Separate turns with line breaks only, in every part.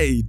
Hey!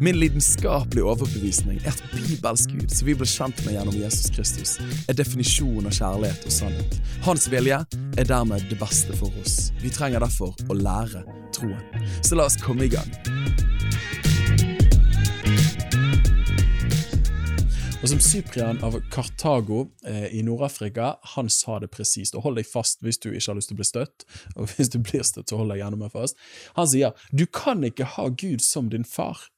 Min lidenskapelige overbevisning er at bibelsk Gud, som vi ble kjent med gjennom Jesus Kristus, er definisjonen av kjærlighet og sannhet. Hans vilje er dermed det beste for oss. Vi trenger derfor å lære troen. Så la oss komme i gang. Og som Cyprian av Kartago eh, i Nord-Afrika, han sa det presist. Og hold deg fast hvis du ikke har lyst til å bli støtt, og hvis du blir støtt, så hold deg gjerne mer fast. Han sier du kan ikke ha Gud som din far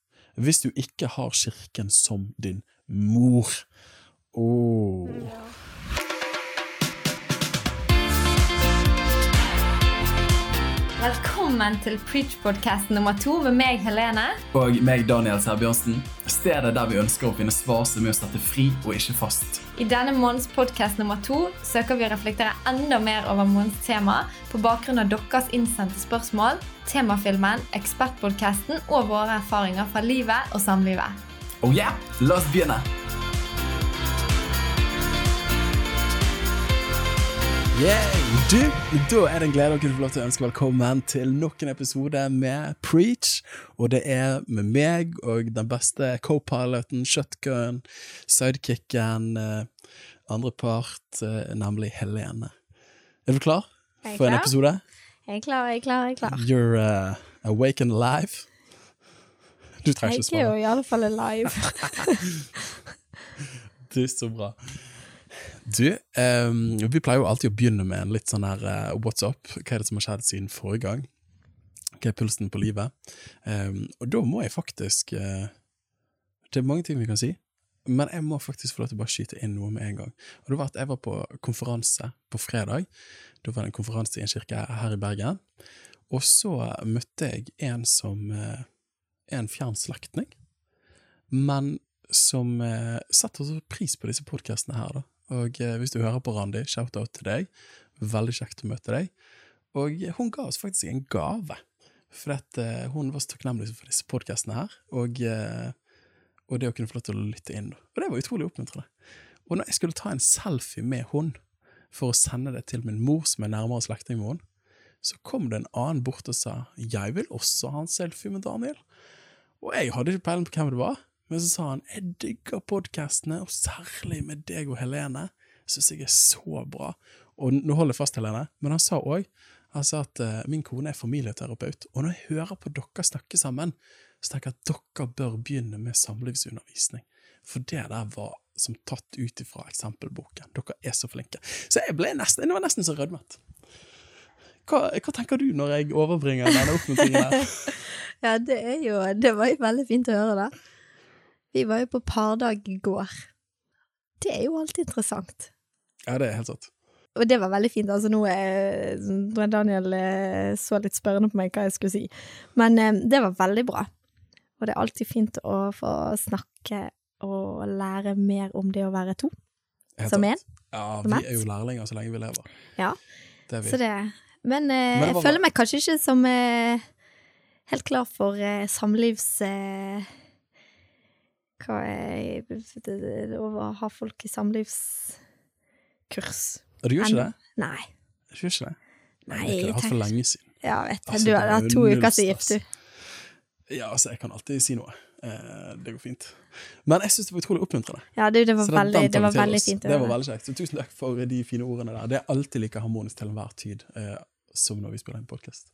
hvis du ikke har Kirken som din mor. Oh.
Velkommen til Preach-podkast nummer to med meg, Helene.
Og meg, Daniel Sæbjørnsen. Stedet der vi ønsker å finne svar som er å sette fri og ikke fast.
I denne måneds podkast nummer to søker vi å reflektere enda mer over månedens tema på bakgrunn av deres innsendte spørsmål, temafilmen, ekspertpodkasten og våre erfaringer fra livet og samlivet.
Oh yeah, la oss begynne! Yeah. Du, Da er det en glede å kunne få lov til å ønske velkommen til nok en episode med Preach. Og det er med meg og den beste co-piloten, shotgun, sidekicken, eh, andre part, eh, nemlig Helene. Er du klar for en episode?
Jeg er klar, jeg er klar, jeg er klar.
You're uh, awake and alive. Du trenger ikke
Jeg er jo
svare.
i alle fall alive.
Du, så bra. Du, um, vi pleier jo alltid å begynne med en litt sånn her uh, what's up? Hva er det som har skjedd siden forrige gang? Hva er pulsen på livet? Um, og da må jeg faktisk uh, Det er mange ting vi kan si, men jeg må faktisk få lov til å bare skyte inn noe med en gang. Og det var at Jeg var på konferanse på fredag. Da var det en konferanse i en kirke her i Bergen. Og så møtte jeg en som uh, er en fjern slektning, men som uh, setter pris på disse podkastene her, da. Og eh, hvis du hører på Randi, shout-out til deg. Veldig kjekt å møte deg. Og eh, hun ga oss faktisk en gave. For at, eh, hun var så takknemlig for disse podkastene her, og, eh, og det å kunne få lov til å lytte inn. Og det var utrolig oppmuntrende. Og når jeg skulle ta en selfie med hun for å sende det til min mor, som er nærmere slektning med henne, så kom det en annen bort og sa 'jeg vil også ha en selfie med Daniel'. Og jeg hadde ikke peiling på hvem det var, men så sa han 'jeg digger podkastene, og særlig med deg og Helene'. Syns jeg er så bra. Og nå holder jeg fast, Helene, men han sa òg han sa at eh, min kone er familieterapeut, og når jeg hører på dere snakke sammen, så tenker jeg at dere bør begynne med samlivsundervisning. For det der var som tatt ut ifra eksempelboken. Dere er så flinke. Så jeg ble nesten, jeg var nesten så rødmet. Hva, hva tenker du når jeg overbringer denne oppmuntringen her?
Ja, det er jo Det var jo veldig fint å høre det. Vi var jo på pardag i går. Det er jo alltid interessant.
Ja, det er helt sant.
Og det var veldig fint. Altså, nå er er Daniel eh, så litt spørrende på meg hva jeg skulle si. Men eh, det var veldig bra. Og det er alltid fint å få snakke og lære mer om det å være to.
Helt
Som
sant. Ja, vi er jo lærlinger så lenge vi lever.
Ja.
Det vi.
Så det Men, eh,
Men det
jeg føler meg kanskje ikke som eh, helt klar for eh, samlivs... Eh, hva er Å ha folk i samlivskurs.
Og du gjør ikke det?
Nei.
Du gjør ikke det?
Nei,
jeg
har
hatt for lenge siden.
Ja, vet jeg.
Altså,
Du har hatt to uker siden gift, du.
Ja, altså, jeg kan alltid si noe. Eh, det går fint. Men jeg syns det var utrolig oppmuntrende.
Ja, du, det var
Så
veldig, det var veldig fint
Det var veldig kjekt. Så tusen takk for de fine ordene der. Det er alltid like harmonisk til enhver tid eh, som når vi spiller en podkast.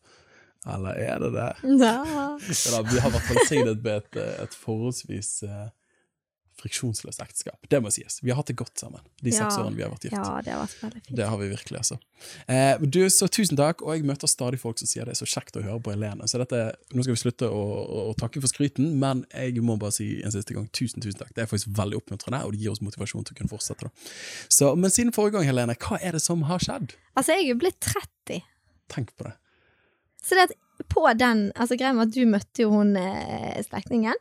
Eller er det det?
Ja.
Ja, da, vi har vært signet med et, et forholdsvis uh, friksjonsløst ekteskap. Det må sies. Vi har hatt det godt sammen de seks årene vi har vært gift.
ja, det har vært veldig fint.
Det har vi virkelig, altså. Eh, du, så tusen takk, og jeg møter stadig folk som sier det er så kjekt å høre på Helene. Så dette, nå skal vi slutte å, å, å takke for skryten, men jeg må bare si en siste gang tusen, tusen takk. Det er faktisk veldig oppmuntrende, og det gir oss motivasjon til å kunne fortsette. Da. Så, men siden forrige gang, Helene, hva er det som har skjedd?
Altså, jeg er blitt 30,
Tenk på det.
Så det at på den Altså, greia med at du møtte jo hun eh, slektningen.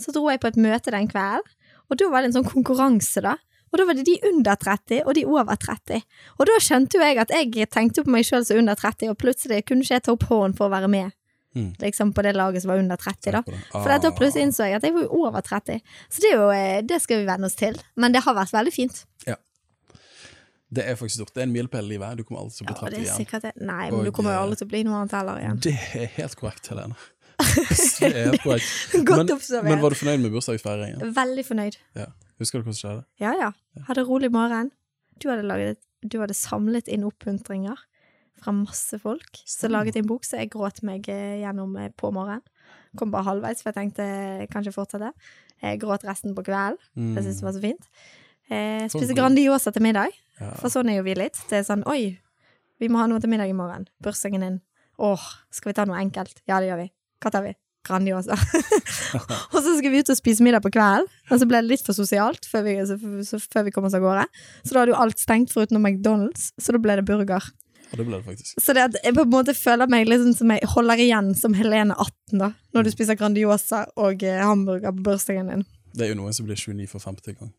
Så dro jeg på et møte den kvelden, og da var det en sånn konkurranse, da. Og da var det de under 30 og de over 30. Og da skjønte jo jeg at jeg tenkte på meg sjøl som under 30, og plutselig kunne ikke jeg ta opp hånden for å være med.
Mm.
Liksom på det laget som var under 30, da. For da
Ah.
plutselig innså jeg at jeg var jo over 30. Så det, er jo, eh, det skal vi venne oss til. Men det har vært veldig fint.
Det er faktisk stort. Det er en milepæl i livet. Du kommer aldri til å bli
Ja, det
30 igjen.
sikkert. Nei, men
Og,
du kommer jo
eh,
aldri til å bli noe annet heller igjen.
Det er helt korrekt, Helene. Det er helt korrekt.
Godt
men, men var du fornøyd med bursdagsfeiringen?
Veldig fornøyd.
Ja. Husker du hva som skjedde?
Ja, ja. Hadde rolig morgen. Du hadde, laget, du hadde samlet inn oppmuntringer fra masse folk. Så laget en bok, så jeg gråt meg eh, gjennom eh, på morgenen. Kom bare halvveis, for jeg tenkte kanskje fortsette. Jeg gråt resten på kvelden.
Mm.
Jeg syntes det var så fint. Eh,
spise.
Grandiosa til middag,
Ja.
for sånn er jo vi litt. Det er sånn oi, vi må ha noe til middag i morgen. Bursdagen din. Åh, skal vi ta noe enkelt? Ja, det gjør vi. Hva tar vi? Grandiosa. og så skal vi ut og spise middag på kvelden, og så ble det litt for sosialt før vi, så, så, før vi kom oss av gårde. Så da hadde jo alt stengt foruten McDonald's, så da ble det burger.
Ja, det ble det faktisk.
Så det at jeg på en måte føler meg sånn som jeg holder igjen som Helene 18, da. Når du spiser Grandiosa og eh, hamburger på bursdagen din.
Det er jo noen som blir 29 for femte gang.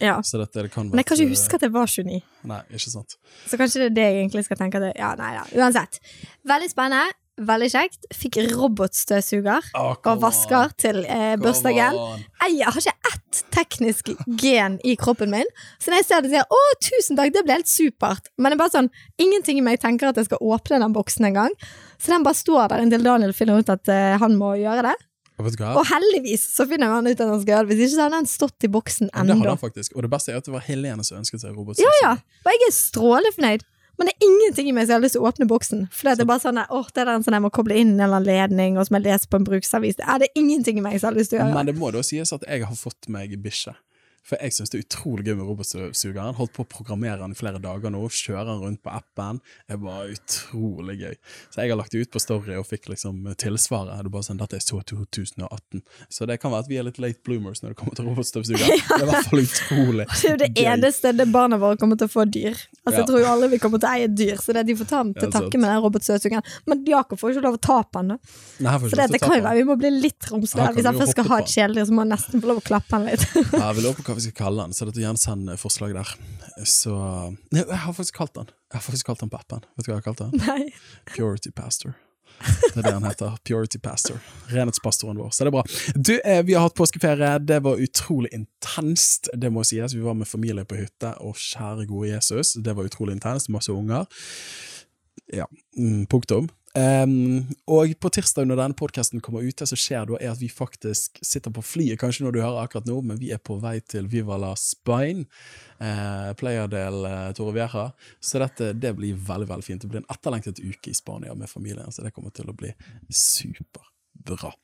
Ja.
Så dette det kan
Men jeg kan ikke huske at jeg var 29.
Nei, ikke sant.
Så kanskje det er det jeg egentlig skal tenke. At det, ja, nei da. Uansett. Veldig spennende. Veldig kjekt. Fikk robotstøvsuger
Oh,
og vasker til eh, bursdagen. Jeg har ikke ett teknisk gen i kroppen min. Så når jeg ser det, sier jeg 'Å, tusen takk, det ble helt supert'. Men det er bare sånn, ingenting i meg tenker at jeg skal åpne den boksen en gang. Så den bare står der inntil Daniel finner ut at eh, han må gjøre det.
Og
heldigvis så finner han ut at han skal gjøre det. Hvis ikke så hadde han stått i boksen
ennå. det hadde han faktisk. Og det beste er at det var Helene som ønsket seg robot.
Ja, ja. Og jeg er strålende fornøyd. Men det er ingenting i meg som har lyst til å åpne boksen. For det er bare sånn åh, det er den som jeg må koble inn en eller annen ledning, og som jeg leser på en bruksavis. Det er det ingenting i meg som har lyst til å gjøre.
Men det må da sies at jeg har fått meg bikkje. For jeg syns det er utrolig gøy med robotstøvsugeren. Holdt på å programmere den i flere dager nå. Kjøre den rundt på appen. Det var utrolig gøy. Så jeg har lagt det ut på Story og fikk liksom tilsvaret. Det er bare sånn, Dette er så 2018. Så det kan være at vi er litt late bloomers når det kommer til robotstøvsuger. Det er i hvert fall utrolig
Det er jo det
gøy.
eneste det barna våre kommer til å få dyr. Altså,
Ja.
Jeg tror jo alle vi kommer til å eie dyr, så det er de får ta til
Ja,
takke med den robotstøvsugeren. Men Jakob får ikke lov å ta på den. Så det, det kan jo være vi må bli litt romslige. Hvis han først skal ha et kjæledyr, så må han nesten få lov å klappe den litt.
Ja, hva vi skal kalle den, så dette gjerne send forslag der. Så Nei, jeg har faktisk kalt den. Jeg har faktisk kalt den på appen. Vet du hva jeg har kalt den?
Nei.
Purity Pastor. Det er det han heter. Purity Pastor. Renhetspastoren vår. Så det er bra. Du, eh, vi har hatt påskeferie. Det var utrolig intenst, det må sies. Vi var med familie på hytte, og kjære gode Jesus, det var utrolig intenst. Masse unger. Ja, mm, punktum. Em, og på tirsdag når denne podkasten kommer ut, det som skjer da, er at vi faktisk sitter på flyet, kanskje når du hører akkurat nå, men vi er på vei til Viva la Spain, uh, Playerdel uh, Torre Vieja. Så dette det blir veldig veldig fint. Det blir en etterlengtet uke i Spania med familien, så det kommer til å bli superbra.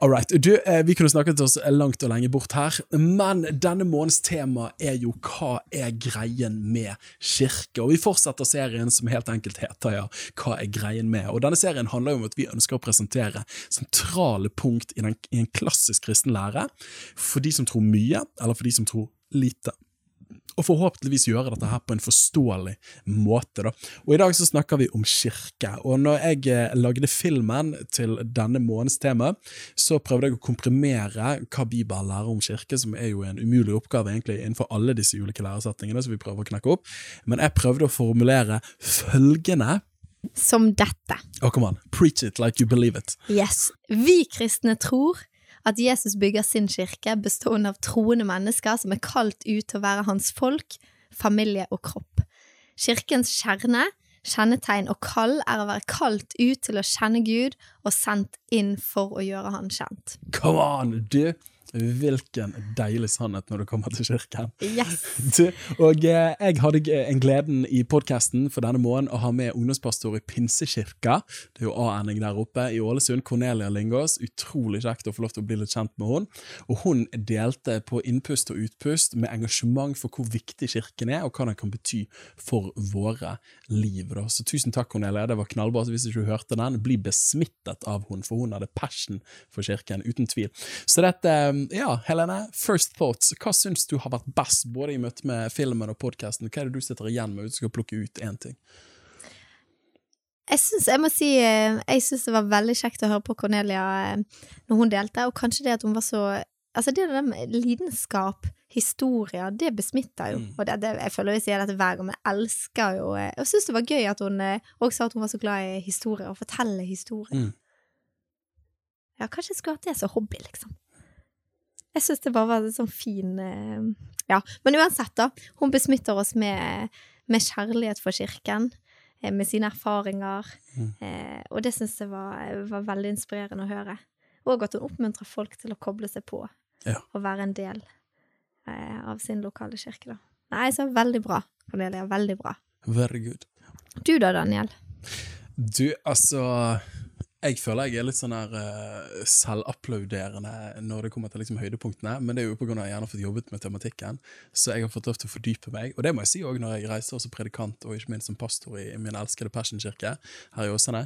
All right. Du, eh, vi kunne snakket oss langt og lenge bort her, men denne månedens tema er jo hva er greien med kirke? Og vi fortsetter serien som helt enkelt heter ja, Hva er greien med? Og denne serien handler jo om at vi ønsker å presentere sentrale punkt i, den, i en klassisk kristen lære for de som tror mye, eller for de som tror lite og forhåpentligvis gjøre dette her på en forståelig måte. Da. Og I dag så snakker vi om kirke. og Når jeg eh, lagde filmen til denne månedens tema, så prøvde jeg å komprimere hva Bibelen lærer om kirke, som er jo en umulig oppgave egentlig innenfor alle disse ulike læresetningene som vi prøver å knekke opp. Men jeg prøvde å formulere følgende
Som dette.
Oh, come on. Preach it like you believe it.
Yes. Vi kristne tror at Jesus bygger sin kirke bestående av troende mennesker som er kalt ut til å være hans folk, familie og kropp. Kirkens kjerne, kjennetegn og kall er å være kalt ut til å kjenne Gud og sendt inn for å gjøre han kjent.
Come on, du! Hvilken deilig sannhet når du kommer til kirken.
Yes!
Du, og eh, jeg hadde en gleden i podkasten for denne måneden å ha med ungdomspastor i Pinsekirka. Det er jo A-ending der oppe i Ålesund. Cornelia Lingås. Utrolig kjekt å få lov til å bli litt kjent med hun. Og hun delte på innpust og utpust med engasjement for hvor viktig kirken er, og hva den kan bety for våre liv. Da. Så tusen takk, Cornelia. Det var knallbra. Så hvis ikke du hørte den, bli besmittet av hun, for hun hadde passion for kirken, uten tvil. Så dette, ja, Helene, first thoughts. Hva syns du har vært best, både i møte med filmen og podkasten? Hva er det du sitter igjen med hvis du skal plukke ut én ting?
jeg syns jeg må si eh, Jeg synes det var veldig kjekt å høre på Cornelia eh, når hun delte, og kanskje det at hun var så Altså, det der med lidenskap, historier, det besmitter jo.
Mm.
Og det, det, jeg føler vi sier dette hver gang, men jeg elsker jo Og Jeg syns det var gøy at hun eh, også sa at hun var så glad i historier, og fortelle historier.
Mm.
Ja, kanskje jeg skulle hatt det som hobby, liksom. Jeg syns det bare var en sånn fin eh, Ja. Men uansett, da. Hun besmitter oss med, med kjærlighet for kirken, eh, med sine erfaringer,
Mm.
eh, og det syns jeg var, var veldig inspirerende å høre. Og at hun oppmuntrer folk til å koble seg på
Ja.
og være en del eh, av sin lokale kirke, da. Nei, så veldig bra, Cornelia. Veldig bra.
Very good.
Du da, Daniel?
Du, altså Jeg føler jeg er litt sånn her uh, selvapplauderende når det kommer til liksom høydepunktene, men det er jo av at jeg gjerne har fått jobbet med tematikken, så jeg har fått lov til å fordype meg. Og det må jeg si òg når jeg reiser som predikant, og ikke minst som pastor i min elskede Passion-kirke her i Åsane.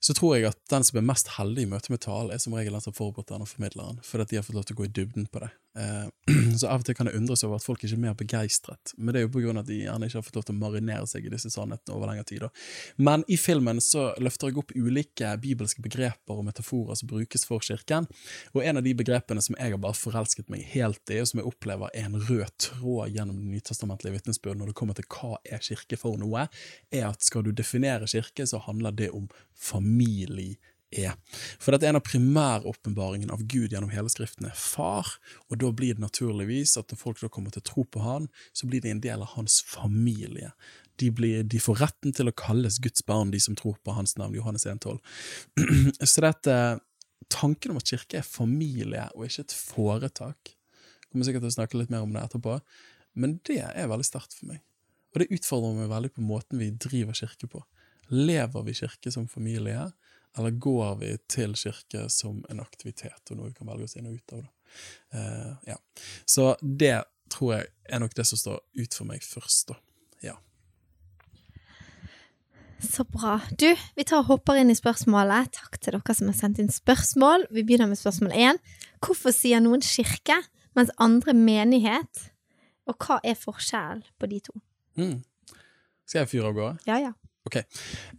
Så tror jeg at den som er mest heldig i møte med talen, er som regel den som forbereder den og formidler den, fordi at de har fått lov til å gå i dybden på det. Eh, så av og til kan det undres over at folk ikke er mer begeistret, men det er jo på grunn av at de gjerne ikke har fått lov til å marinere seg i disse sannhetene over lengre tid. Men i filmen så løfter jeg opp ulike bibelske begreper og metaforer som brukes for kirken, og en av de begrepene som jeg har bare forelsket meg helt i, og som jeg opplever er en rød tråd gjennom det nytestamentlige vitnesbyrd når det kommer til hva er kirke for noe, er at skal du definere kirke, så handler det om familie er. For dette er en av primæråpenbaringen av Gud gjennom hele Skriften er far, og da blir det naturligvis at når folk da kommer til å tro på han, så blir de en del av hans familie. De, blir, de får retten til å kalles Guds barn, de som tror på hans navn, Johannes 1,12. så dette, tanken om at kirke er familie og ikke et foretak, kommer sikkert til å snakke litt mer om det etterpå, men det er veldig sterkt for meg. Og det utfordrer meg veldig på måten vi driver kirke på. Lever vi kirke som familie, eller går vi til kirke som en aktivitet, og noe vi kan velge oss inn og ut av? Eh, ja. Så det tror jeg er nok det som står ut for meg først, da. Ja.
Så bra. Du, vi tar og hopper inn i spørsmålet. Takk til dere som har sendt inn spørsmål. Vi begynner med spørsmål én. Hvorfor sier noen kirke, mens andre menighet? Og hva er forskjellen på de to?
Mm. Skal jeg fyre av gårde?
Ja, ja.
Ok.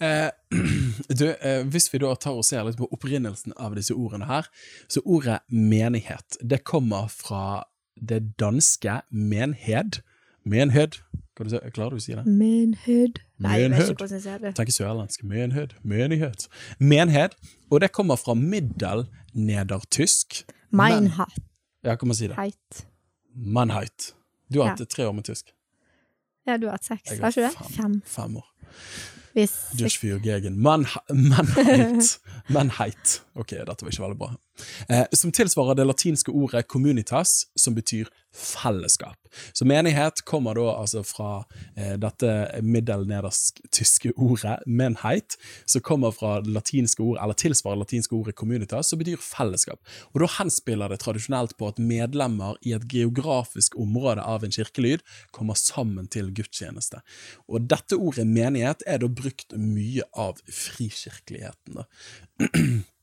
Eh, du, eh, hvis vi da tar og ser litt på opprinnelsen av disse ordene her, så ordet menighet, det kommer fra det danske menhed. Menhed. Kan du se, klarer du å si det?
Menhed. Nei, jeg vet ikke hvordan jeg sier det.
Tenker sørlandsk. Menhed. Menighet. Menhed. Og det kommer fra middelnedertysk.
Meinheit.
Ja, kan man si det? Mannheit. Du har
Ja.
hatt tre år med tysk.
Ja, du har hatt seks, har ikke du det?
Fem.
Fem
år.
Hvis
Just for your. Mannheit. Mannheit. Mannheit. Ok, dette var ikke veldig bra. Eh, som tilsvarer det latinske ordet communitas, som betyr fellesskap. Så menighet kommer da altså fra eh, dette middelnedersk-tyske ordet menheit, som kommer fra det latinske ord, eller tilsvarer det latinske ordet communitas, som betyr fellesskap. Og da henspiller det tradisjonelt på at medlemmer i et geografisk område av en kirkelyd kommer sammen til gudstjeneste. Og dette ordet menighet er da brukt mye av frikirkeligheten. da.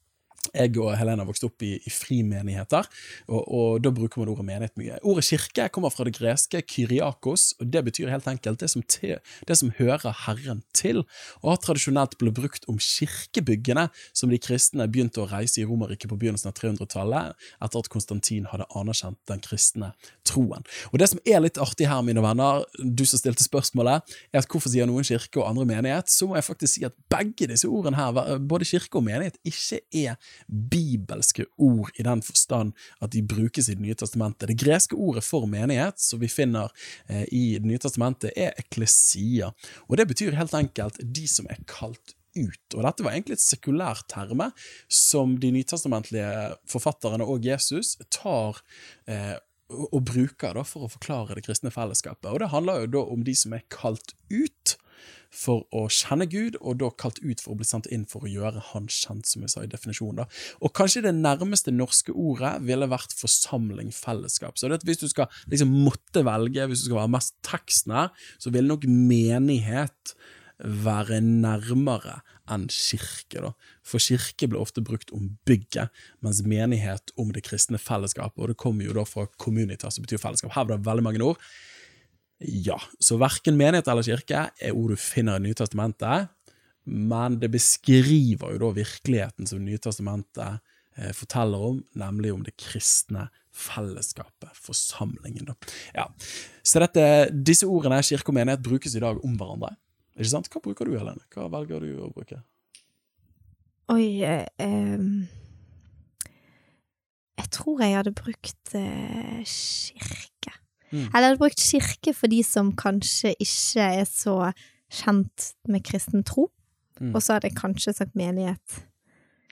Jeg og Helena vokste opp i, i frimenigheter, og, og da bruker man ordet menighet mye. Ordet kirke kommer fra det greske kyriakos, og det betyr helt enkelt det som, te, det som hører Herren til, og har tradisjonelt blitt brukt om kirkebyggene som de kristne begynte å reise i Romerriket på begynnelsen av 300-tallet, etter at Konstantin hadde anerkjent den kristne troen. Og det som er litt artig her, mine venner, du som stilte spørsmålet, er at hvorfor sier noen kirke og andre menighet, så må jeg faktisk si at begge disse ordene her, både kirke og menighet, ikke er bibelske ord i den forstand at de brukes i Det nye testamentet. Det greske ordet for menighet, som vi finner eh, i Det nye testamentet, er eklesia, og det betyr helt enkelt de som er kalt ut. Og dette var egentlig et sekulært terme som de nytestamentlige forfatterne og Jesus tar eh, og bruker da for å forklare det kristne fellesskapet. Og det handler jo da om de som er kalt ut for å kjenne Gud, og da kalt ut for å bli sendt inn for å gjøre Han kjent, som jeg sa i definisjonen. da. Og kanskje det nærmeste norske ordet ville vært forsamling, fellesskap. Så det at hvis du skal liksom måtte velge, hvis du skal være mest tekstnær, så ville nok menighet være nærmere enn kirke. da. For kirke ble ofte brukt om bygget, mens menighet om det kristne fellesskapet. Og det kommer jo da fra communitas, som betyr fellesskap. Her var det veldig mange ord. Ja, så verken menighet eller kirke er ord du finner i Nytestamentet, men det beskriver jo da virkeligheten som Nytestamentet eh, forteller om, nemlig om det kristne fellesskapet, forsamlingen. Da. Ja. Så dette, disse ordene, kirke og menighet, brukes i dag om hverandre. Ikke sant? Hva bruker du, Helene? Hva velger du å bruke?
Oi eh, Jeg tror jeg hadde brukt eh, kirke.
Mm.
Eller brukt kirke for de som kanskje ikke er så kjent med kristen tro.
Mm.
Og så hadde jeg kanskje sagt menighet.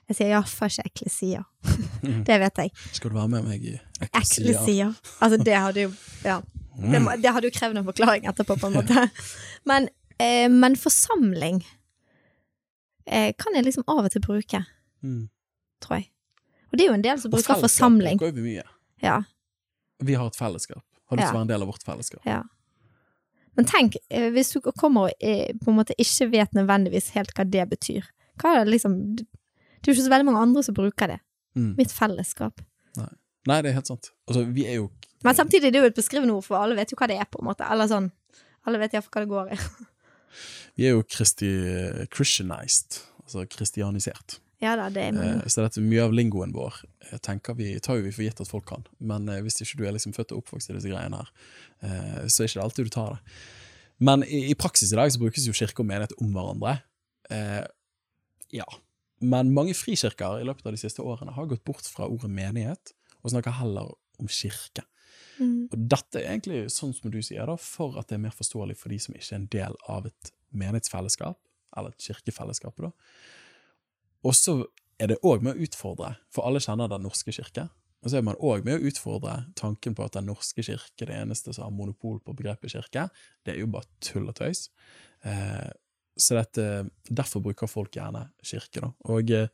Jeg sier iallfall ikke eklesia. Det vet jeg.
Skal du være med meg i eklesia?
Eklesia. Altså, det hadde jo Ja. Det, det hadde jo krevd en forklaring etterpå, på en måte. Men, eh, men forsamling eh, kan jeg liksom av og til bruke,
Mm.
tror jeg. Og det er jo en del som
Og
bruker
fellesskap
forsamling.
bruker vi mye.
Ja.
Vi har et fellesskap. Har lyst til å være en del av vårt fellesskap.
Ja. Men tenk, eh, hvis du kommer og eh, på en måte ikke vet nødvendigvis helt hva det betyr. Hva er det liksom Det er jo ikke så veldig mange andre som bruker det.
Mm.
Mitt fellesskap.
Nei, det er helt sant. Altså, vi er jo
Men samtidig er det jo et beskrivende ord, for alle vet jo hva det er, på en måte. Eller sånn. Alle vet iallfall hva det går i.
Vi er jo Christi, Christianized, altså kristianisert.
Ja da, det er
Eh,
mange.
så dette, mye av lingoen vår tenker vi, tar jo vi for gitt at folk kan. Men eh, hvis ikke du er liksom født og oppvokst i disse greiene her, eh, så er ikke det alltid du tar det. Men i, i praksis i dag så brukes jo kirke og menighet om hverandre. Eh, ja. Men mange frikirker i løpet av de siste årene har gått bort fra ordet menighet, og snakker heller om kirke.
Mm.
Og dette er egentlig, sånn som du sier, da, for at det er mer forståelig for de som ikke er en del av et menighetsfellesskap, eller et kirkefellesskap. da. Og så er det òg med å utfordre, for alle kjenner Den norske kirke. Og så er man òg med å utfordre tanken på at Den norske kirke, det eneste som har monopol på begrepet kirke, det er jo bare tull og tøys. Eh, så dette, derfor bruker folk gjerne kirke. da. Og eh,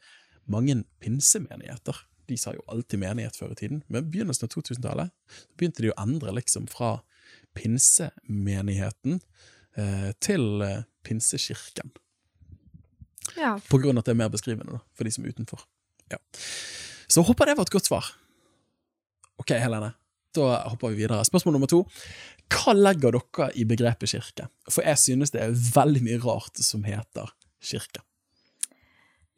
mange pinsemenigheter de sa jo alltid menighet før i tiden, men begynnelsen av 2000-tallet begynte de å endre liksom fra pinsemenigheten eh, til eh, pinsekirken.
Ja.
På grunn av at det er mer beskrivende da, for de som er utenfor. Ja. Så håper det var et godt svar. Ok, Helene. Da hopper vi videre. Spørsmål nummer to. Hva legger dere i begrepet kirke? For jeg synes det er veldig mye rart som heter kirke.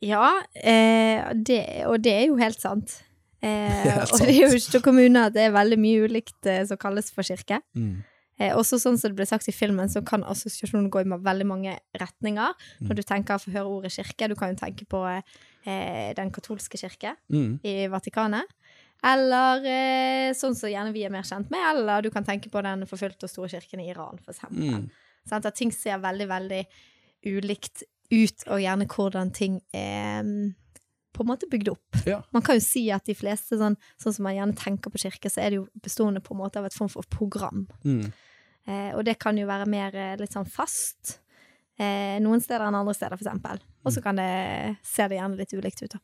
Ja, eh, det, og det er jo helt sant. Eh,
Helt
og det er jo ikke kommuner at det er veldig mye ulikt eh, som kalles for kirke.
Mm.
Eh, også sånn som det ble sagt i filmen, så kan assosiasjonen gå i veldig mange retninger. Når du tenker for å høre ordet kirke, du kan jo tenke på eh, den katolske kirke
Mm.
i Vatikanet. Eller eh, sånn som gjerne vi er mer kjent med, eller du kan tenke på den forfulgte og store kirken i Iran, for eksempel.
Mm.
Sånn At ting ser veldig, veldig ulikt ut, og gjerne hvordan ting er mm, på en måte bygd opp.
Ja.
Man kan jo si at de fleste, sånn, sånn som man gjerne tenker på kirke, så er det jo bestående på en måte av et form for program.
Mm.
Eh, og det kan jo være mer eh, litt sånn fast. Eh, noen steder enn andre steder, eksempel. Og så kan det, se det gjerne litt ulikt ut, da.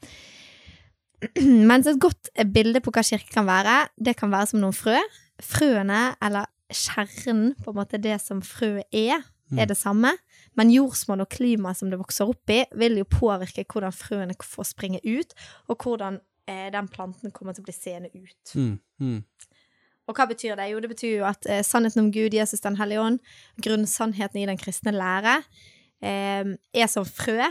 Mens et godt bilde på hva kirke kan være, det kan være som noen frø. Frøene, eller kjernen, på en måte det som frøet er, er det samme. Men jordsmonn og klimaet som det vokser opp i, vil jo påvirke hvordan frøene får springe ut, og hvordan eh, den planten kommer til å bli seende ut.
Mm. Mm.
Og hva betyr det? Jo, det betyr jo at eh, sannheten om Gud, Jesus den hellige ånd, grunnsannheten i den kristne lære, eh, er som frø,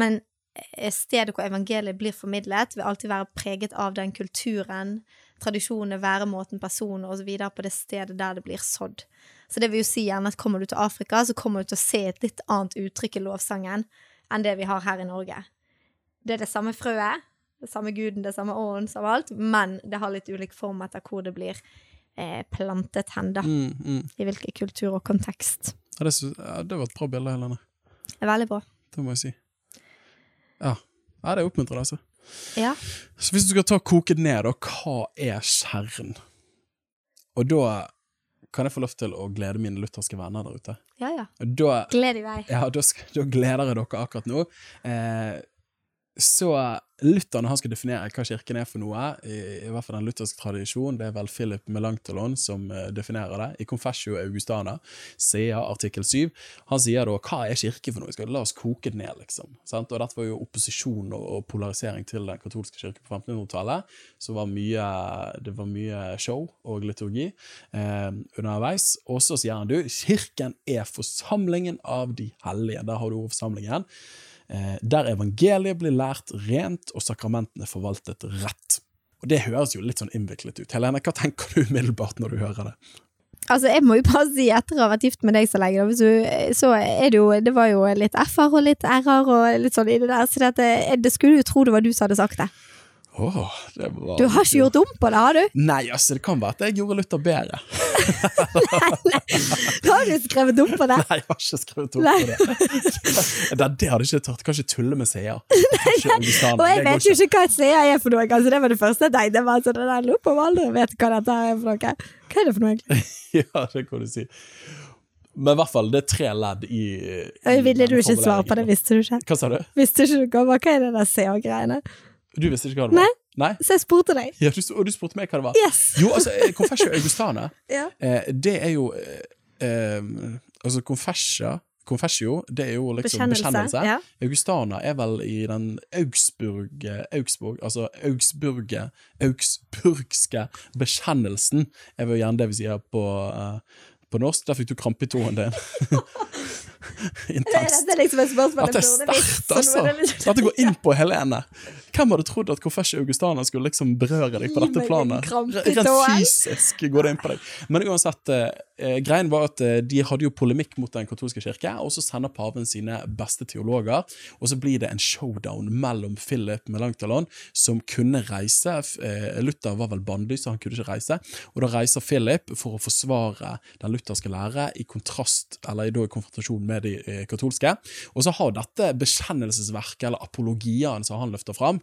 men eh, stedet hvor evangeliet blir formidlet, vil alltid være preget av den kulturen, tradisjonene, væremåten, personene osv. på det stedet der det blir sådd. Så det vil jo si gjerne at kommer du til Afrika, så kommer du til å se et litt annet uttrykk i lovsangen enn det vi har her i Norge. Det er det samme frøet, det samme guden, det samme åren, samme alt, men det har litt ulik form etter hvor det blir eh, plantet hen, da.
Mm. Mm.
I hvilken kultur og kontekst.
Ja, det, det var et bra bilde, Helene.
Det er veldig bra.
Det må jeg si. Ja, ja det er oppmuntrende, altså.
Ja.
Så hvis du skal ta koket ned, da, hva er kjernen? Og da kan jeg få lov til å glede mine lutherske venner der ute.
Ja, ja.
Da,
Gled i vei.
ja, da, da gleder jeg dere akkurat nå. Eh, så Luther, når han skal definere hva kirken er for noe, i, i hvert fall den lutherske tradisjonen, det er vel Philip Melanchthon som uh, definerer det. I Confessio Augustana, CA artikkel 7, han sier da hva er kirke for noe? Skal La oss koke det ned, liksom. Sant? Og dette var jo opposisjon og, og polarisering til den katolske kirke på 1500-tallet, så var mye, det var mye show og liturgi eh, underveis. Og så sier han du, kirken er forsamlingen av de hellige. Der har du ordforsamlingen eh, der evangeliet blir lært rent og sakramentene forvaltet rett. Og Det høres jo litt sånn innviklet ut. Helene, hva tenker du umiddelbart når du hører det?
Altså, jeg må jo bare si, etter å ha vært gift med deg så lenge, så er det jo Det var jo litt f-er og litt r-er og litt sånn i det der, så det, det skulle jo tro det var du som hadde sagt det.
Åh, det var
Du har ikke gjort om på det, har du?
Nei, altså, det kan være at jeg gjorde Luther bedre.
Da har du skrevet om på det.
Nei, jeg har ikke skrevet om
Nei.
på det. det. Det hadde ikke tørt. Kan ikke tulle med seer. Ikke
Og jeg vet jo ikke hva et seer er for noe, altså det var det første jeg tenkte. Altså, så det der lurer på om alle vet hva dette er for noe. Hva er det for noe, egentlig?
Ja, det kan du si. Men i hvert fall, det er tre ledd i, i
ville du ikke svare på det, visste du ikke?
Hva sa du?
Visste ikke du hva, hva er det der CA-greiene?
Du visste ikke hva det var?
Nei.
Nei?
Så jeg spurte deg.
Ja, du, og du spurte meg hva det var?
Yes!
Jo, altså, eh, Confessio Augustana,
Ja.
eh, det er jo eh, eh, Altså, confessio, confessio, det er jo liksom bekjennelse.
Ja.
Augustana er vel i den Augsburg, Augsburg altså Augsburge, augsburgske bekjennelsen, er vel gjerne det vi sier på, uh, på norsk. Der fikk du krampe i tåen din. Intenst.
Dette er liksom et spørsmål
At det
jeg
altså!
det litt-
At det går inn på Helene. Hvem hadde trodd at Confessio Augustana skulle liksom berøre deg på dette planet? Rent fysisk går det inn på deg. Men uansett, eh, greien var at eh, de hadde jo polemikk mot den katolske kirke, og så sender paven sine beste teologer, og så blir det en showdown mellom Philip Melanchthon, som kunne reise, eh, Luther var vel bannlyst, så han kunne ikke reise, og da reiser Philip for å forsvare den lutherske lære i kontrast, eller i konfrontasjon med de eh, katolske, og så har dette bekjennelsesverket, eller apologiene som han løfter fram,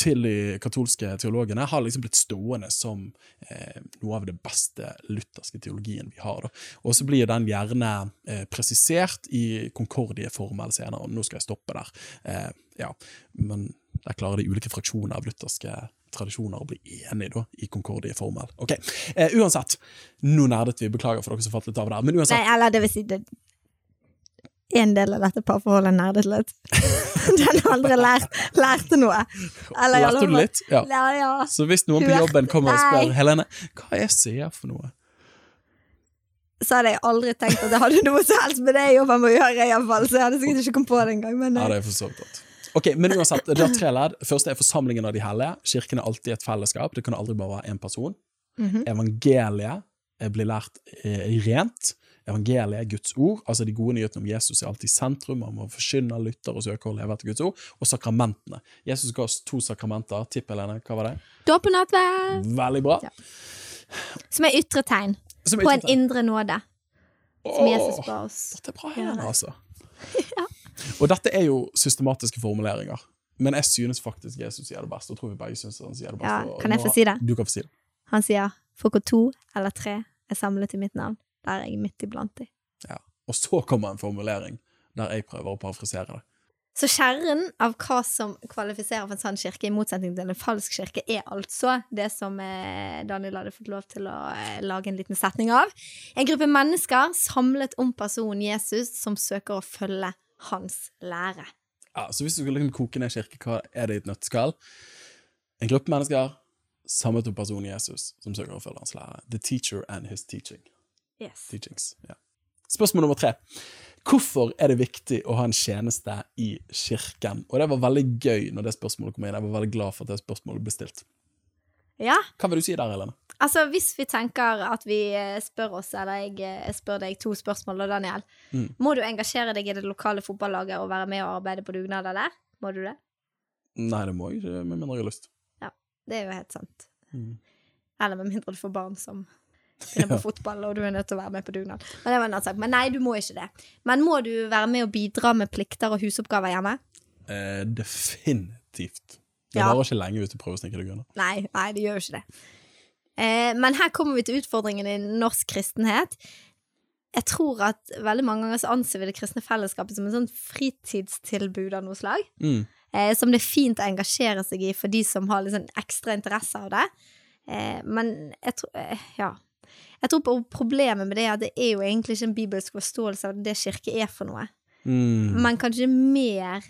til de katolske teologene har liksom blitt stående som eh, noe av det beste lutherske teologien vi har. Og så blir den gjerne eh, presisert i Concordie-formel senere, og nå skal jeg stoppe der. Eh, ja, Men der klarer de ulike fraksjoner av lutherske tradisjoner å bli enige da, i Concordie-formel. Ok, eh, Uansett, nå nerdet vi, beklager for dere som falt litt av der, men uansett,
Nei, eller det vil si det En del av dette parforholdet nerdet litt. Den andre lært, lærte noe. Eller
lærte du litt? Ja.
Ja, ja.
Så hvis noen på jobben kommer og spør. Helene, hva er CF for noe?
Så hadde jeg aldri tenkt at jeg hadde noe som helst med det jobben å gjøre, I fall, Så jeg hadde sikkert ikke kommet på det engang. Men
Ja,
eh,
det er for så vidt. Ok, men uansett, det er tre ledd. Første er forsamlingen av de hellige. Kirken er alltid et fellesskap. Det kan aldri bare være én person.
Mhm.
Evangeliet eh, blir lært eh, rent. Evangeliet er Guds ord. altså De gode nyhetene om Jesus er alltid i sentrum. Man må forkynne, lytte og søke å leve etter Guds ord. Og sakramentene. Jesus ga oss to sakramenter. Tipp, Helene, hva var det?
Dåp og nattverd,
Veldig bra.
Ja. som er ytre tegn
Som
på en indre nåde, som
Åh,
Jesus ba oss.
Dette er bra,
Ja,
Helene,
altså.
altså. Og dette er jo systematiske formuleringer. Men jeg synes faktisk Jesus sier det best. Og tror vi begge synes han sier det best.
Ja, kan jeg få si det?
Du kan få si det.
Han sier for hvor to eller tre er samlet i mitt navn, der er jeg midt iblant de.
Og så kommer en formulering der jeg prøver å parafrisere det.
Så kjernen av hva som kvalifiserer for en sann kirke, i motsetning til en falsk kirke, er altså det som eh, Daniel hadde fått lov til å eh, lage en liten setning av. En gruppe mennesker samlet om personen Jesus som søker å følge hans lære.
Ja, så hvis du skal liksom koke ned kirke, hva er det i et nøtteskall? En gruppe mennesker samlet om personen Jesus som søker å følge hans lære. The teacher and his teaching.
Yes.
teachings. Ja. Spørsmål nummer tre. Hvorfor er det viktig å ha en tjeneste i kirken? Og det var veldig gøy når det spørsmålet kom inn. Jeg var veldig glad for at det spørsmålet ble stilt.
Ja,
Hva vil du si der, Helene?
altså hvis vi tenker at vi eh, spør oss, eller jeg eh, spør deg to spørsmål da, Daniel,
Mm.
må du engasjere deg i det lokale fotballaget og være med og arbeide på dugnader der? Må du det?
Nei, det må jeg ikke, med mindre jeg har lyst.
Det er jo helt sant.
Mm.
Eller med mindre du får barn som begynner på fotball, og du er nødt til å være med på dugnad. Men det var en annen sak. Men nei, du må ikke det. Men må du være med og bidra med plikter og husoppgaver hjemme?
Eh, definitivt. Det
Ja.
varer ikke lenge hvis du prøver å snike deg unna.
Nei, nei, det gjør jo ikke det. Eh, men her kommer vi til utfordringen i norsk kristenhet. Jeg tror at veldig mange ganger så anser vi det kristne fellesskapet som en sånn fritidstilbud av noe slag.
Mm.
eh, som det er fint å engasjere seg i for de som har litt sånn ekstra interesse av det. Eh, men jeg tror eh, Ja. Jeg tror på problemet med det er at det er jo egentlig ikke en bibelsk forståelse av det kirke er for noe,
Mm.
men kanskje mer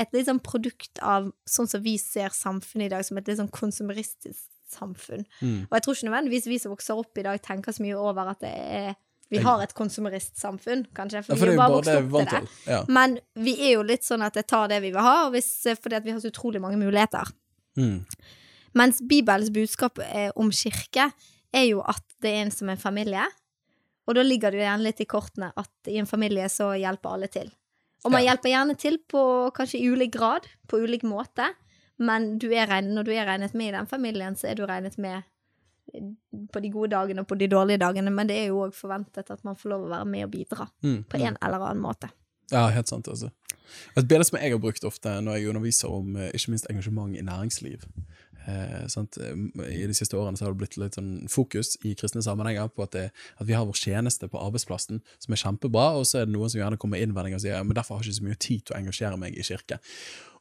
et litt sånn produkt av sånn som vi ser samfunnet i dag, som et litt sånn konsumeristisk samfunn.
Mm.
Og jeg tror ikke nødvendigvis vi som vokser opp i dag, tenker så mye over at det er vi har et konsumeristsamfunn, kanskje,
Ja,
for,
for
vi har bare vokst opp til det.
Ja.
Men vi er jo litt sånn at jeg tar det vi vil ha, hvis, fordi at vi har så utrolig mange muligheter.
Mm.
Mens Bibelens budskap om kirke er jo at det er en som en familie, og da ligger det jo gjerne litt i kortene at i en familie så hjelper alle til. Og man
Ja.
hjelper gjerne til på kanskje ulik grad, på ulik måte, men du regnet, når du er regnet med i den familien, så er du regnet med på de gode dagene og på de dårlige dagene, men det er jo òg forventet at man får lov å være med og bidra
Mm.
på en eller annen måte.
Ja, helt sant. altså. Et bilde som jeg har brukt ofte når jeg underviser om eh, ikke minst engasjement i næringsliv. Eh, I de siste årene så har det blitt litt sånn fokus i kristne sammenhenger på at, det, at vi har vår tjeneste på arbeidsplassen, som er kjempebra, og så er det noen som gjerne kommer med innvendinger og sier ja, men derfor har jeg ikke så mye tid til å engasjere meg i kirke.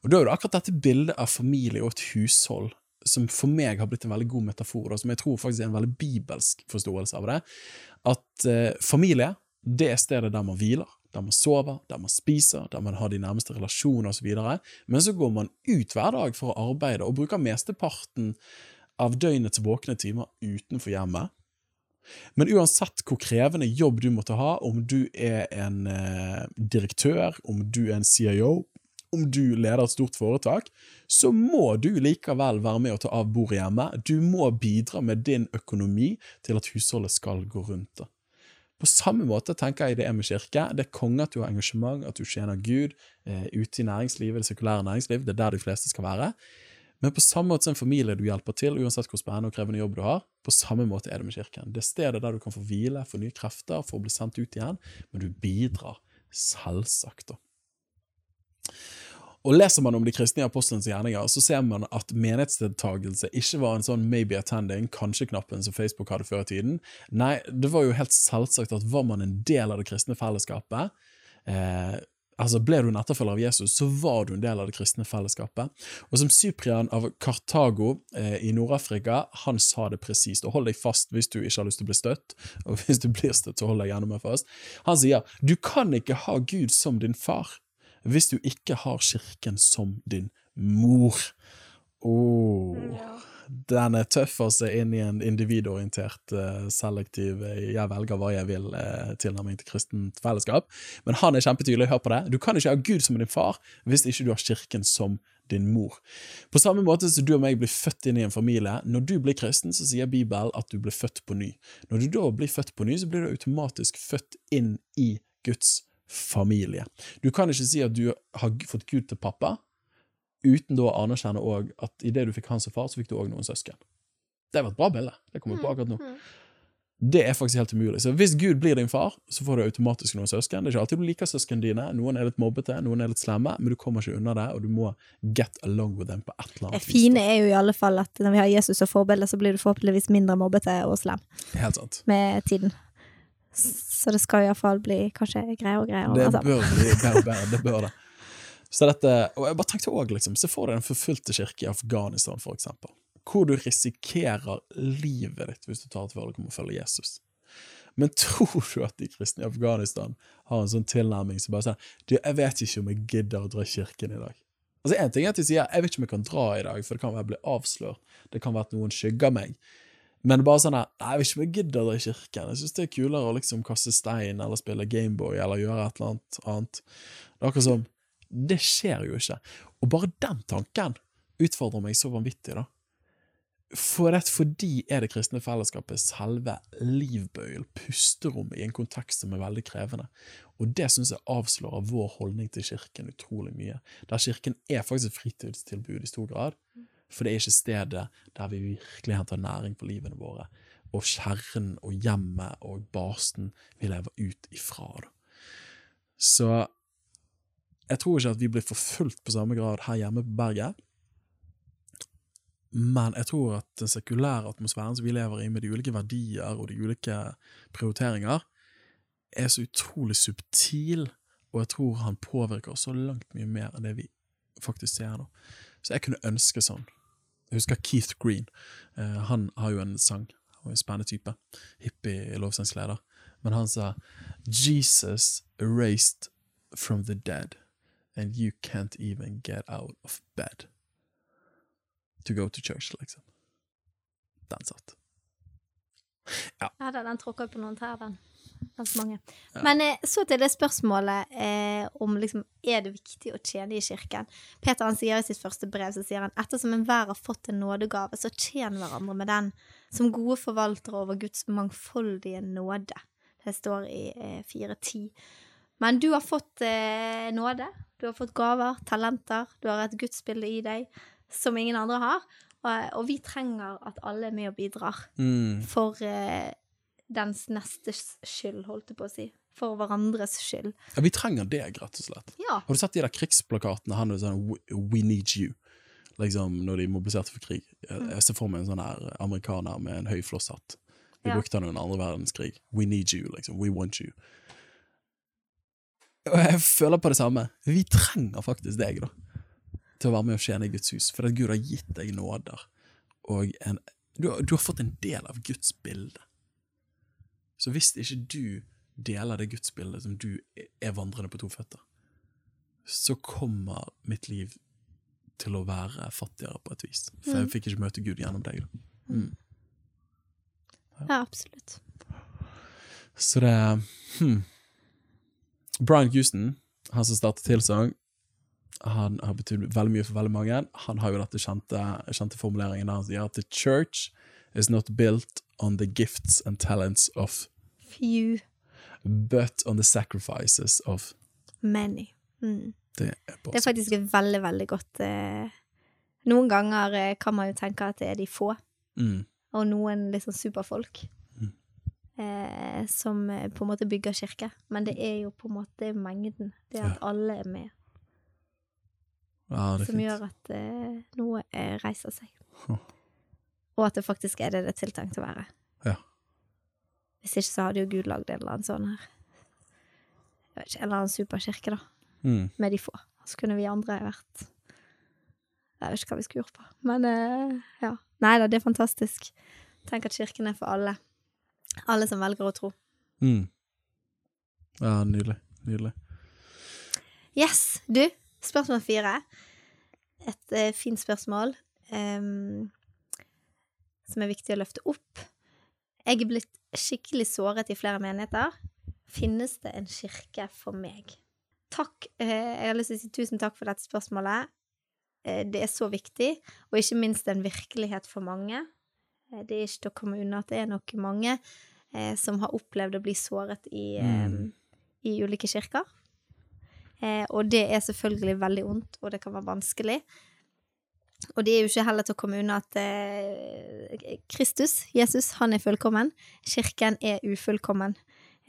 Og Da er det akkurat dette bildet av familie og et hushold som for meg har blitt en veldig god metafor, og som jeg tror faktisk er en veldig bibelsk forståelse av det. At eh, familie, det er stedet der man hviler, der man sover, der man spiser, der man har de nærmeste relasjoner osv. Men så går man ut hver dag for å arbeide, og bruker mesteparten av døgnets våkne timer utenfor hjemmet. Men uansett hvor krevende jobb du måtte ha, om du er en eh, direktør, om du er en CIO, om du leder et stort foretak, så må du likevel være med å ta av bordet hjemme. Du må bidra med din økonomi til at husholdet skal gå rundt. da. På samme måte tenker jeg det er med kirke. Det er konge at du har engasjement, at du tjener Gud eh, ute i næringslivet, det sekulære næringsliv. Det er der de fleste skal være. Men på samme måte som en familie du hjelper til, uansett hvor spennende og krevende jobb du har, på samme måte er det med kirken. Det er stedet der du kan få hvile, få nye krefter, for å bli sendt ut igjen, men du bidrar selvsagt, da. Og Leser man om de kristne apostlenes gjerninger, så ser man at menighetsdeltakelse ikke var en sånn maybe attending, kanskje-knappen som Facebook hadde før i tiden. Nei, det var jo helt selvsagt at var man en del av det kristne fellesskapet, eh, altså ble du en etterfølger av Jesus, så var du en del av det kristne fellesskapet. Og som Cyprian av Kartago eh, i Nord-Afrika, han sa det presist, og hold deg fast hvis du ikke har lyst til å bli støtt, og hvis du blir støtt, så hold deg gjennom meg fast. Han sier, du kan ikke ha Gud som din far, hvis du ikke har kirken som din mor. Åh, den er tøff å se inn i en individorientert, eh, selektiv eh, 'jeg velger hva jeg vil' eh, til kristent fellesskap. Men han er kjempetydelig, hør på det. Du kan ikke ha Gud som din far hvis ikke du har kirken som din mor. På samme måte som du og meg blir født inn i en familie, når du blir kristen, så sier Bibelen at du blir født på ny. Når du da blir født på ny, så blir du automatisk født inn i Guds familie. Du kan ikke si at du har fått Gud til pappa, uten da å anerkjenne òg at idet du fikk han som far, så fikk du òg noen søsken. Det var et bra bilde. Det kommer på akkurat nå. Det er faktisk helt umulig. Så hvis Gud blir din far, så får du automatisk noen søsken. Det er ikke alltid du liker søsknene dine. Noen er litt mobbete, noen er litt slemme, men du kommer ikke unna det, og du må get along with them på et eller annet vis.
Det fine er jo i alle fall at når vi har Jesus som forbilde, så blir du forhåpentligvis mindre mobbete og slem.
Helt sant.
med tiden. Så det skal iallfall bli kanskje greier og greier.
Det
altså.
bør bli bedre bedre. Det bør det. Så dette, og jeg bare tenkte også, liksom, Se for deg den forfulgte kirke i Afghanistan, for eksempel. Hvor du risikerer livet ditt hvis du tar et valg om å følge Jesus. Men tror du at de kristne i Afghanistan har en sånn tilnærming som bare sier du, 'Jeg vet ikke om jeg gidder å dra i kirken i dag'. Altså En ting er at de sier 'jeg vet ikke om jeg kan dra i dag', for det kan være jeg blir avslørt. Det kan være at noen skygger meg. Men bare sånn her, nei, jeg vet ikke om jeg gidder dra i kirken. Jeg syns det er kulere å liksom kaste stein eller spille Gameboy eller gjøre et eller annet annet. Det er akkurat som Det skjer jo ikke. Og bare den tanken utfordrer meg så vanvittig, da. For det, fordi er det kristne fellesskapet selve livbøyel, pusterommet, i en kontekst som er veldig krevende. Og det syns jeg avslører vår holdning til kirken utrolig mye. Der kirken er faktisk et fritidstilbud i stor grad. For det er ikke stedet der vi virkelig henter næring for livene våre. Og kjernen og hjemmet og basen vi lever ut ifra. Så jeg tror ikke at vi blir forfulgt på samme grad her hjemme på berget. Men jeg tror at den sekulære atmosfæren som vi lever i, med de ulike verdier og de ulike prioriteringer, er så utrolig subtil, og jeg tror han påvirker oss så langt mye mer enn det vi faktisk ser. nå. Så jeg kunne ønske sånn. Jeg husker Keith Green. Eh, han har jo en sang. Han er en spennende type. Hippie lovsangsleder. Men han sa Jesus erased from the dead, and you can't even get out of bed to go to church, liksom. Den satt.
Ja, den, den tråkker på noen tær, den. Ganske mange. Men eh, så til det spørsmålet eh, om liksom, er det viktig å tjene i kirken. Peter han sier i sitt første brev så sier han, ettersom enhver har fått en nådegave, så tjen hverandre med den, som gode forvaltere over Guds mangfoldige nåde. Det står i eh, 4.10. Men du har fått eh, nåde, du har fått gaver, talenter, du har et gudsbilde i deg som ingen andre har, og, og vi trenger at alle er med og bidrar
Mm.
for eh, dens nestes skyld, holdt jeg på å si. For hverandres skyld.
Ja, vi trenger deg, rett og slett.
Ja.
Har du sett de der krigsplakatene? Han er sånn We- need you. Liksom når de mobiliserte for krig. Jeg, jeg ser for meg en sånn her amerikaner med en høy flosshatt. Vi
Ja.
brukte han under andre verdenskrig. We need you, liksom. We want you. Og jeg føler på det samme. Vi trenger faktisk deg, da. Til å være med og tjene i Guds hus. For at Gud har gitt deg nåder. Og en, du, har, du har fått en del av Guds bilde. Så hvis ikke du deler det gudsbildet som du er vandrende på to føtter, så kommer mitt liv til å være fattigere på et vis. For jeg fikk ikke møte Gud gjennom deg. Mm.
ja, absolutt.
Så det hmm. Brian Houston, han som startet Tilsang, han har betydd veldig mye for veldig mange. Han har jo dette kjente, kjente formuleringen der han sier at the church is not built on the gifts and talents of,
Few,
but on the sacrifices of.
many. Mm.
Det er,
Det er faktisk et veldig, veldig godt eh, Noen ganger eh, kan man jo tenke at det er de få,
mm.
og noen litt sånn superfolk.
Mm.
Eh, som på en måte bygger kirke. Men det er jo på en måte mengden. Det at alle er med,
Ja, det er
som
fint.
gjør at noe reiser seg. Og at det faktisk er det det er tiltenkt å være.
Ja.
Hvis ikke så hadde jo Gud lagd en eller annen sånn her jeg vet ikke, En eller annen superkirke, da.
Mm.
Med de få. Så kunne vi andre vært Jeg vet ikke hva vi skulle gjort på. Men eh, ja. Nei da, det er fantastisk. Tenk at kirken er for alle. Alle som velger å tro.
Mm. Ja, nydelig. Nydelig.
Yes, du. Spørsmål fire. Et uh, fint spørsmål um, som er viktig å løfte opp. Jeg er blitt skikkelig såret i flere menigheter. Finnes det en kirke for meg? Takk. Eh, jeg har lyst til å si tusen takk for dette spørsmålet. Eh, det er så viktig, og ikke minst en virkelighet for mange. Eh, det er ikke til å komme unna at det er nok mange som har opplevd å bli såret i, mm. i ulike kirker. Og det er selvfølgelig veldig vondt, og det kan være vanskelig. Og det er jo ikke heller til å komme unna at eh, Kristus, Jesus, han er fullkommen. Kirken er ufullkommen.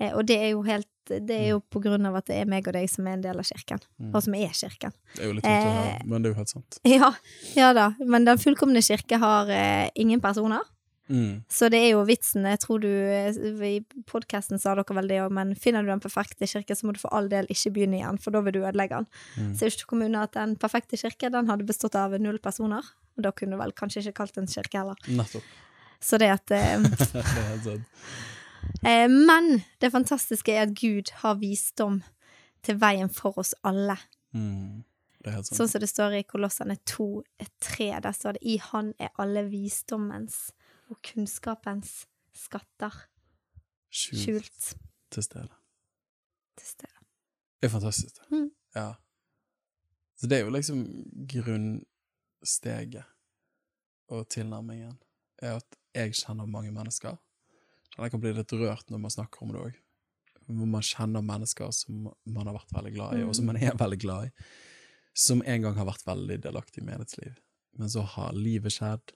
Eh, og det er jo helt Det er jo på grunn av at det er meg og deg som er en del av kirken, og som er kirken.
Det er jo litt vondt å høre,
Eh,
men det er jo helt sant.
Ja, ja da. Men den fullkomne kirke har eh, ingen personer.
Mm.
Så det er jo vitsen. Jeg tror du eh, I podkasten sa dere vel det òg, men finner du den perfekte kirke, så må du for all del ikke begynne igjen, for da vil du ødelegge den.
Mm.
Så jeg ikke til unna at den perfekte kirke, den hadde bestått av null personer. Og da kunne du vel kanskje ikke kalt den kirke heller.
Nettopp.
Så det at eh,
det
eh, Men det fantastiske er at Gud har visdom til veien for oss alle.
Mm.
Sånn som det står i Kolossene 2, 3. Der står det I Han er alle visdommens og kunnskapens skatter
Skjult
skjult
til stede.
til stede.
Det er fantastisk. det.
Mm.
Ja. Så det er jo liksom grunnsteget og tilnærmingen, er at jeg kjenner mange mennesker. Jeg kan bli litt rørt når man snakker om det òg. Hvor man kjenner mennesker som man har vært veldig glad i, og som man er veldig glad i. Som en gang har vært veldig delaktig i menighetsliv. Men så har livet skjedd,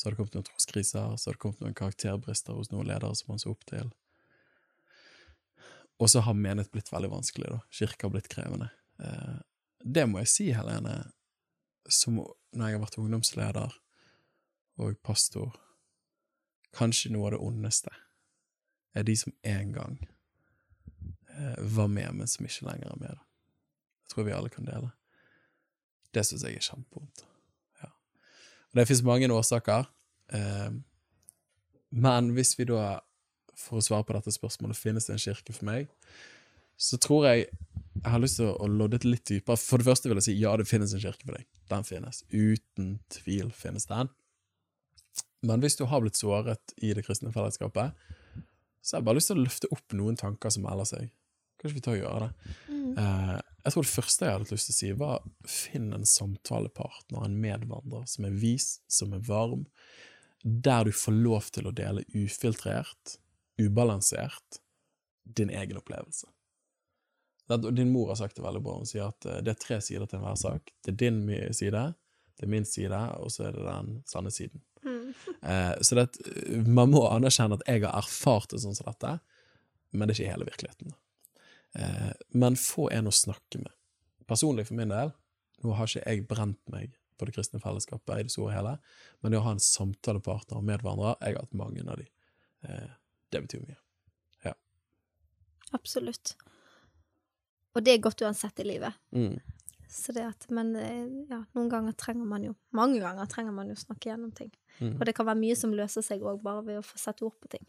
så har det kommet noen troskriser, så har det kommet noen karakterbrister hos noen ledere som man så opp til. Og så har menighet blitt veldig vanskelig, da. Kirka har blitt krevende. Eh, det må jeg si, Helene, som når jeg har vært ungdomsleder og pastor, kanskje noe av det ondeste er de som en gang eh, var med, men som ikke lenger er med. Da. Jeg tror vi alle kan dele. Det syns jeg er kjempevondt. Ja. Og det fins mange årsaker, men hvis vi da, for å svare på dette spørsmålet, finnes det en kirke for meg, så tror jeg jeg har lyst til å lodde det litt dypere. For det første vil jeg si ja, det finnes en kirke for deg. Den finnes. Uten tvil finnes den. Men hvis du har blitt såret i det kristne fellesskapet, så har jeg bare lyst til å løfte opp noen tanker som melder seg. Kanskje vi tar og gjør det. Eh, jeg tror det første jeg hadde lyst til å si, var finn en samtalepartner, en medvandrer, som er vis, som er varm, der du får lov til å dele ufiltrert, ubalansert, din egen opplevelse. Din mor har sagt det veldig bra. Hun sier at eh, det er tre sider til enhver sak. Det er din side, det er min side, og så er det den sanne siden. Eh, så det, man må anerkjenne at jeg har erfart det sånn som dette, men det er ikke hele virkeligheten. Eh, men få en å snakke med. Personlig for min del, nå har ikke jeg brent meg på det kristne fellesskapet i det store og hele, men det å ha en samtalepartner med hverandre jeg har hatt mange av de. Eh, det betyr mye.
Absolutt. Og det er godt uansett i livet.
Mm.
Så det at, men eh, ja, noen ganger trenger man jo Mange ganger trenger man jo snakke gjennom ting.
Mm.
Og det kan være mye som løser seg òg bare ved å få sette ord på ting.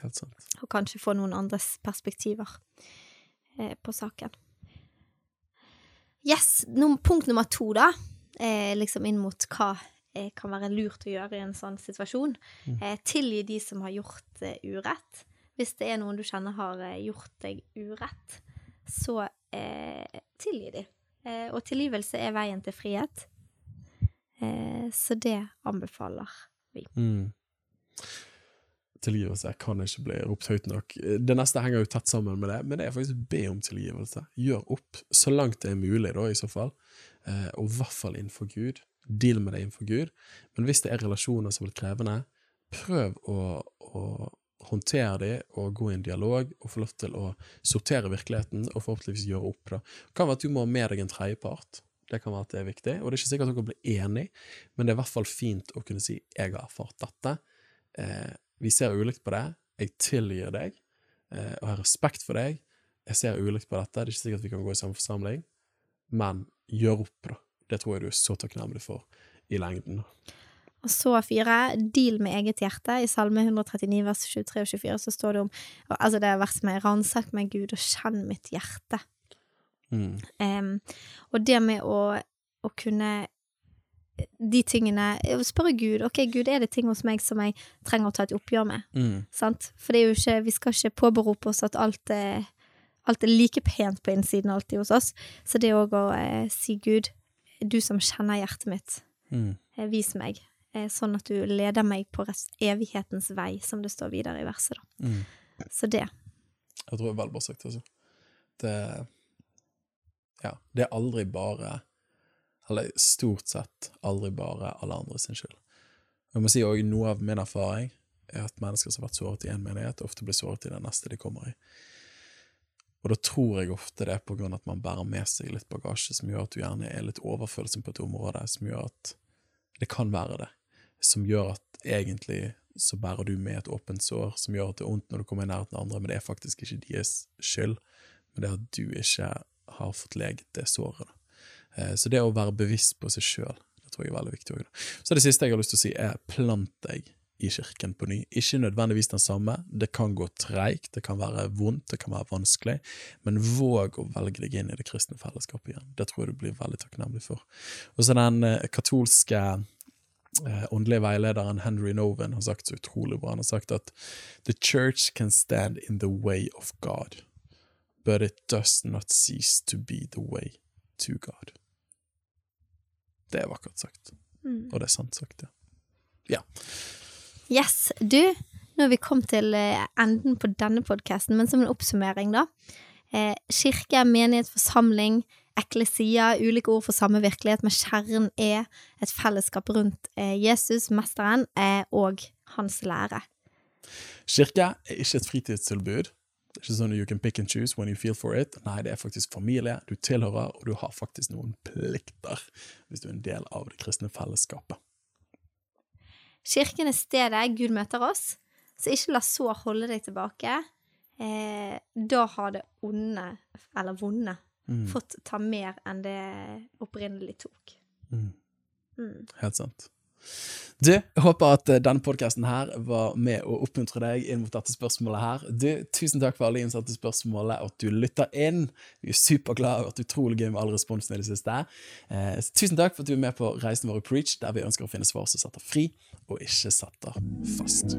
Helt sant.
Og kanskje få noen andres perspektiver eh, på saken. Yes, num punkt nummer to, da. Eh, liksom inn mot hva eh, kan være lurt å gjøre i en sånn situasjon. Eh, tilgi de som har gjort eh, urett. Hvis det er noen du kjenner har eh, gjort deg urett, så eh, tilgi de. Eh, og tilgivelse er veien til frihet. Eh, så det anbefaler vi.
Mm. Tilgivelse kan ikke bli ropt høyt nok. Det neste henger jo tett sammen med det, men det er faktisk be om tilgivelse. Gjør opp, så langt det er mulig, da, i så fall. Eh, og i hvert fall innenfor Gud. Deal med det innenfor Gud. Men hvis det er relasjoner som blir krevende, prøv å, å håndtere de og gå i en dialog og få lov til å sortere virkeligheten og forhåpentligvis gjøre opp. Da. Det kan være at du må ha med deg en tredjepart. Det kan være at det er viktig, og det er ikke sikkert at dere blir enige, men det er i hvert fall fint å kunne si 'jeg har erfart dette'. Eh, vi ser ulikt på det. Jeg tilgir deg, eh, og har respekt for deg. Jeg ser ulikt på dette. Det er ikke sikkert at vi kan gå i samme forsamling, men gjør opp, da. Det tror jeg du er så takknemlig for i lengden.
Og så fire, deal med eget hjerte. I Salme 139 vers 23 og 24 så står det om Altså det er vers med 'ransak meg, Gud, og kjenn mitt hjerte'.
Mm.
Um, og det med å, å kunne De tingene Spørre Gud ok, Gud, er det ting hos meg som jeg trenger å ta et oppgjør med?
Mm.
Sant? For det er jo ikke, vi skal ikke påberope oss at alt er, alt er like pent på innsiden alltid hos oss. Så det òg å eh, si Gud, du som kjenner hjertet mitt,
Mm.
eh, vis meg. Eh, sånn at du leder meg på evighetens vei, som det står videre i verset, da.
Mm.
Så det.
Jeg tror det er veldig bra sagt, altså. Det Ja, det er aldri bare Eller stort sett aldri bare alle andre sin skyld. Jeg må si også, Noe av min erfaring er at mennesker som har vært såret i én menighet, ofte blir såret i den neste de kommer i. Og da tror jeg ofte det er på grunn av at man bærer med seg litt bagasje som gjør at du gjerne er litt overfølsom på et område, som gjør at Det kan være det. Som gjør at egentlig så bærer du med et åpent sår, som gjør at det er vondt når du kommer i nærheten av andre, men det er faktisk ikke deres skyld, men det er at du ikke har fått leget det såret. Eh, Så det å være bevisst på seg sjøl, det tror jeg er veldig viktig òg. Så det siste jeg har lyst til å si, er plant deg i kirken på ny. Ikke nødvendigvis den samme, det kan gå treigt, det kan være vondt, det kan være vanskelig, men våg å velge deg inn i det kristne fellesskapet igjen. Det tror jeg du blir veldig takknemlig for. Og så den eh, katolske eh, åndelige veilederen Henry Noven har sagt så utrolig bra. Han har sagt at The church can stand in the way of God, but it does not cease to be the way to God. Det er vakkert sagt,
Mm.
og det er sant sagt, ja.
Yes, du, nå er vi kommet til eh, enden på denne podkasten, men som en oppsummering, da. Eh, kirke, menighet, forsamling, eklesia, ulike ord for samme virkelighet, men kjernen er et fellesskap rundt eh, Jesus, mesteren, eh, og hans lære.
Kirke er ikke et fritidstilbud. Det er ikke sånn you can pick and choose when you feel for it. Nei, det er faktisk familie du tilhører, og du har faktisk noen plikter hvis du er en del av det kristne fellesskapet.
Kirken er stedet Gud møter oss, så ikke la sår holde deg tilbake. Eh, da har det onde, eller vonde,
Mm.
fått ta mer enn det opprinnelig tok.
Mm.
Mm.
Helt sant. Du, jeg håper at eh, denne podkasten her var med å oppmuntre deg inn mot dette spørsmålet her. Du, Tusen takk for alle innsatte spørsmål, og at du lytter inn. Vi er superglade og at det er utrolig gøy med all responsen i det siste. Eh, tusen takk for at du er med på reisen vår i Preach, der vi ønsker å finne svar som setter fri, og ikke setter fast.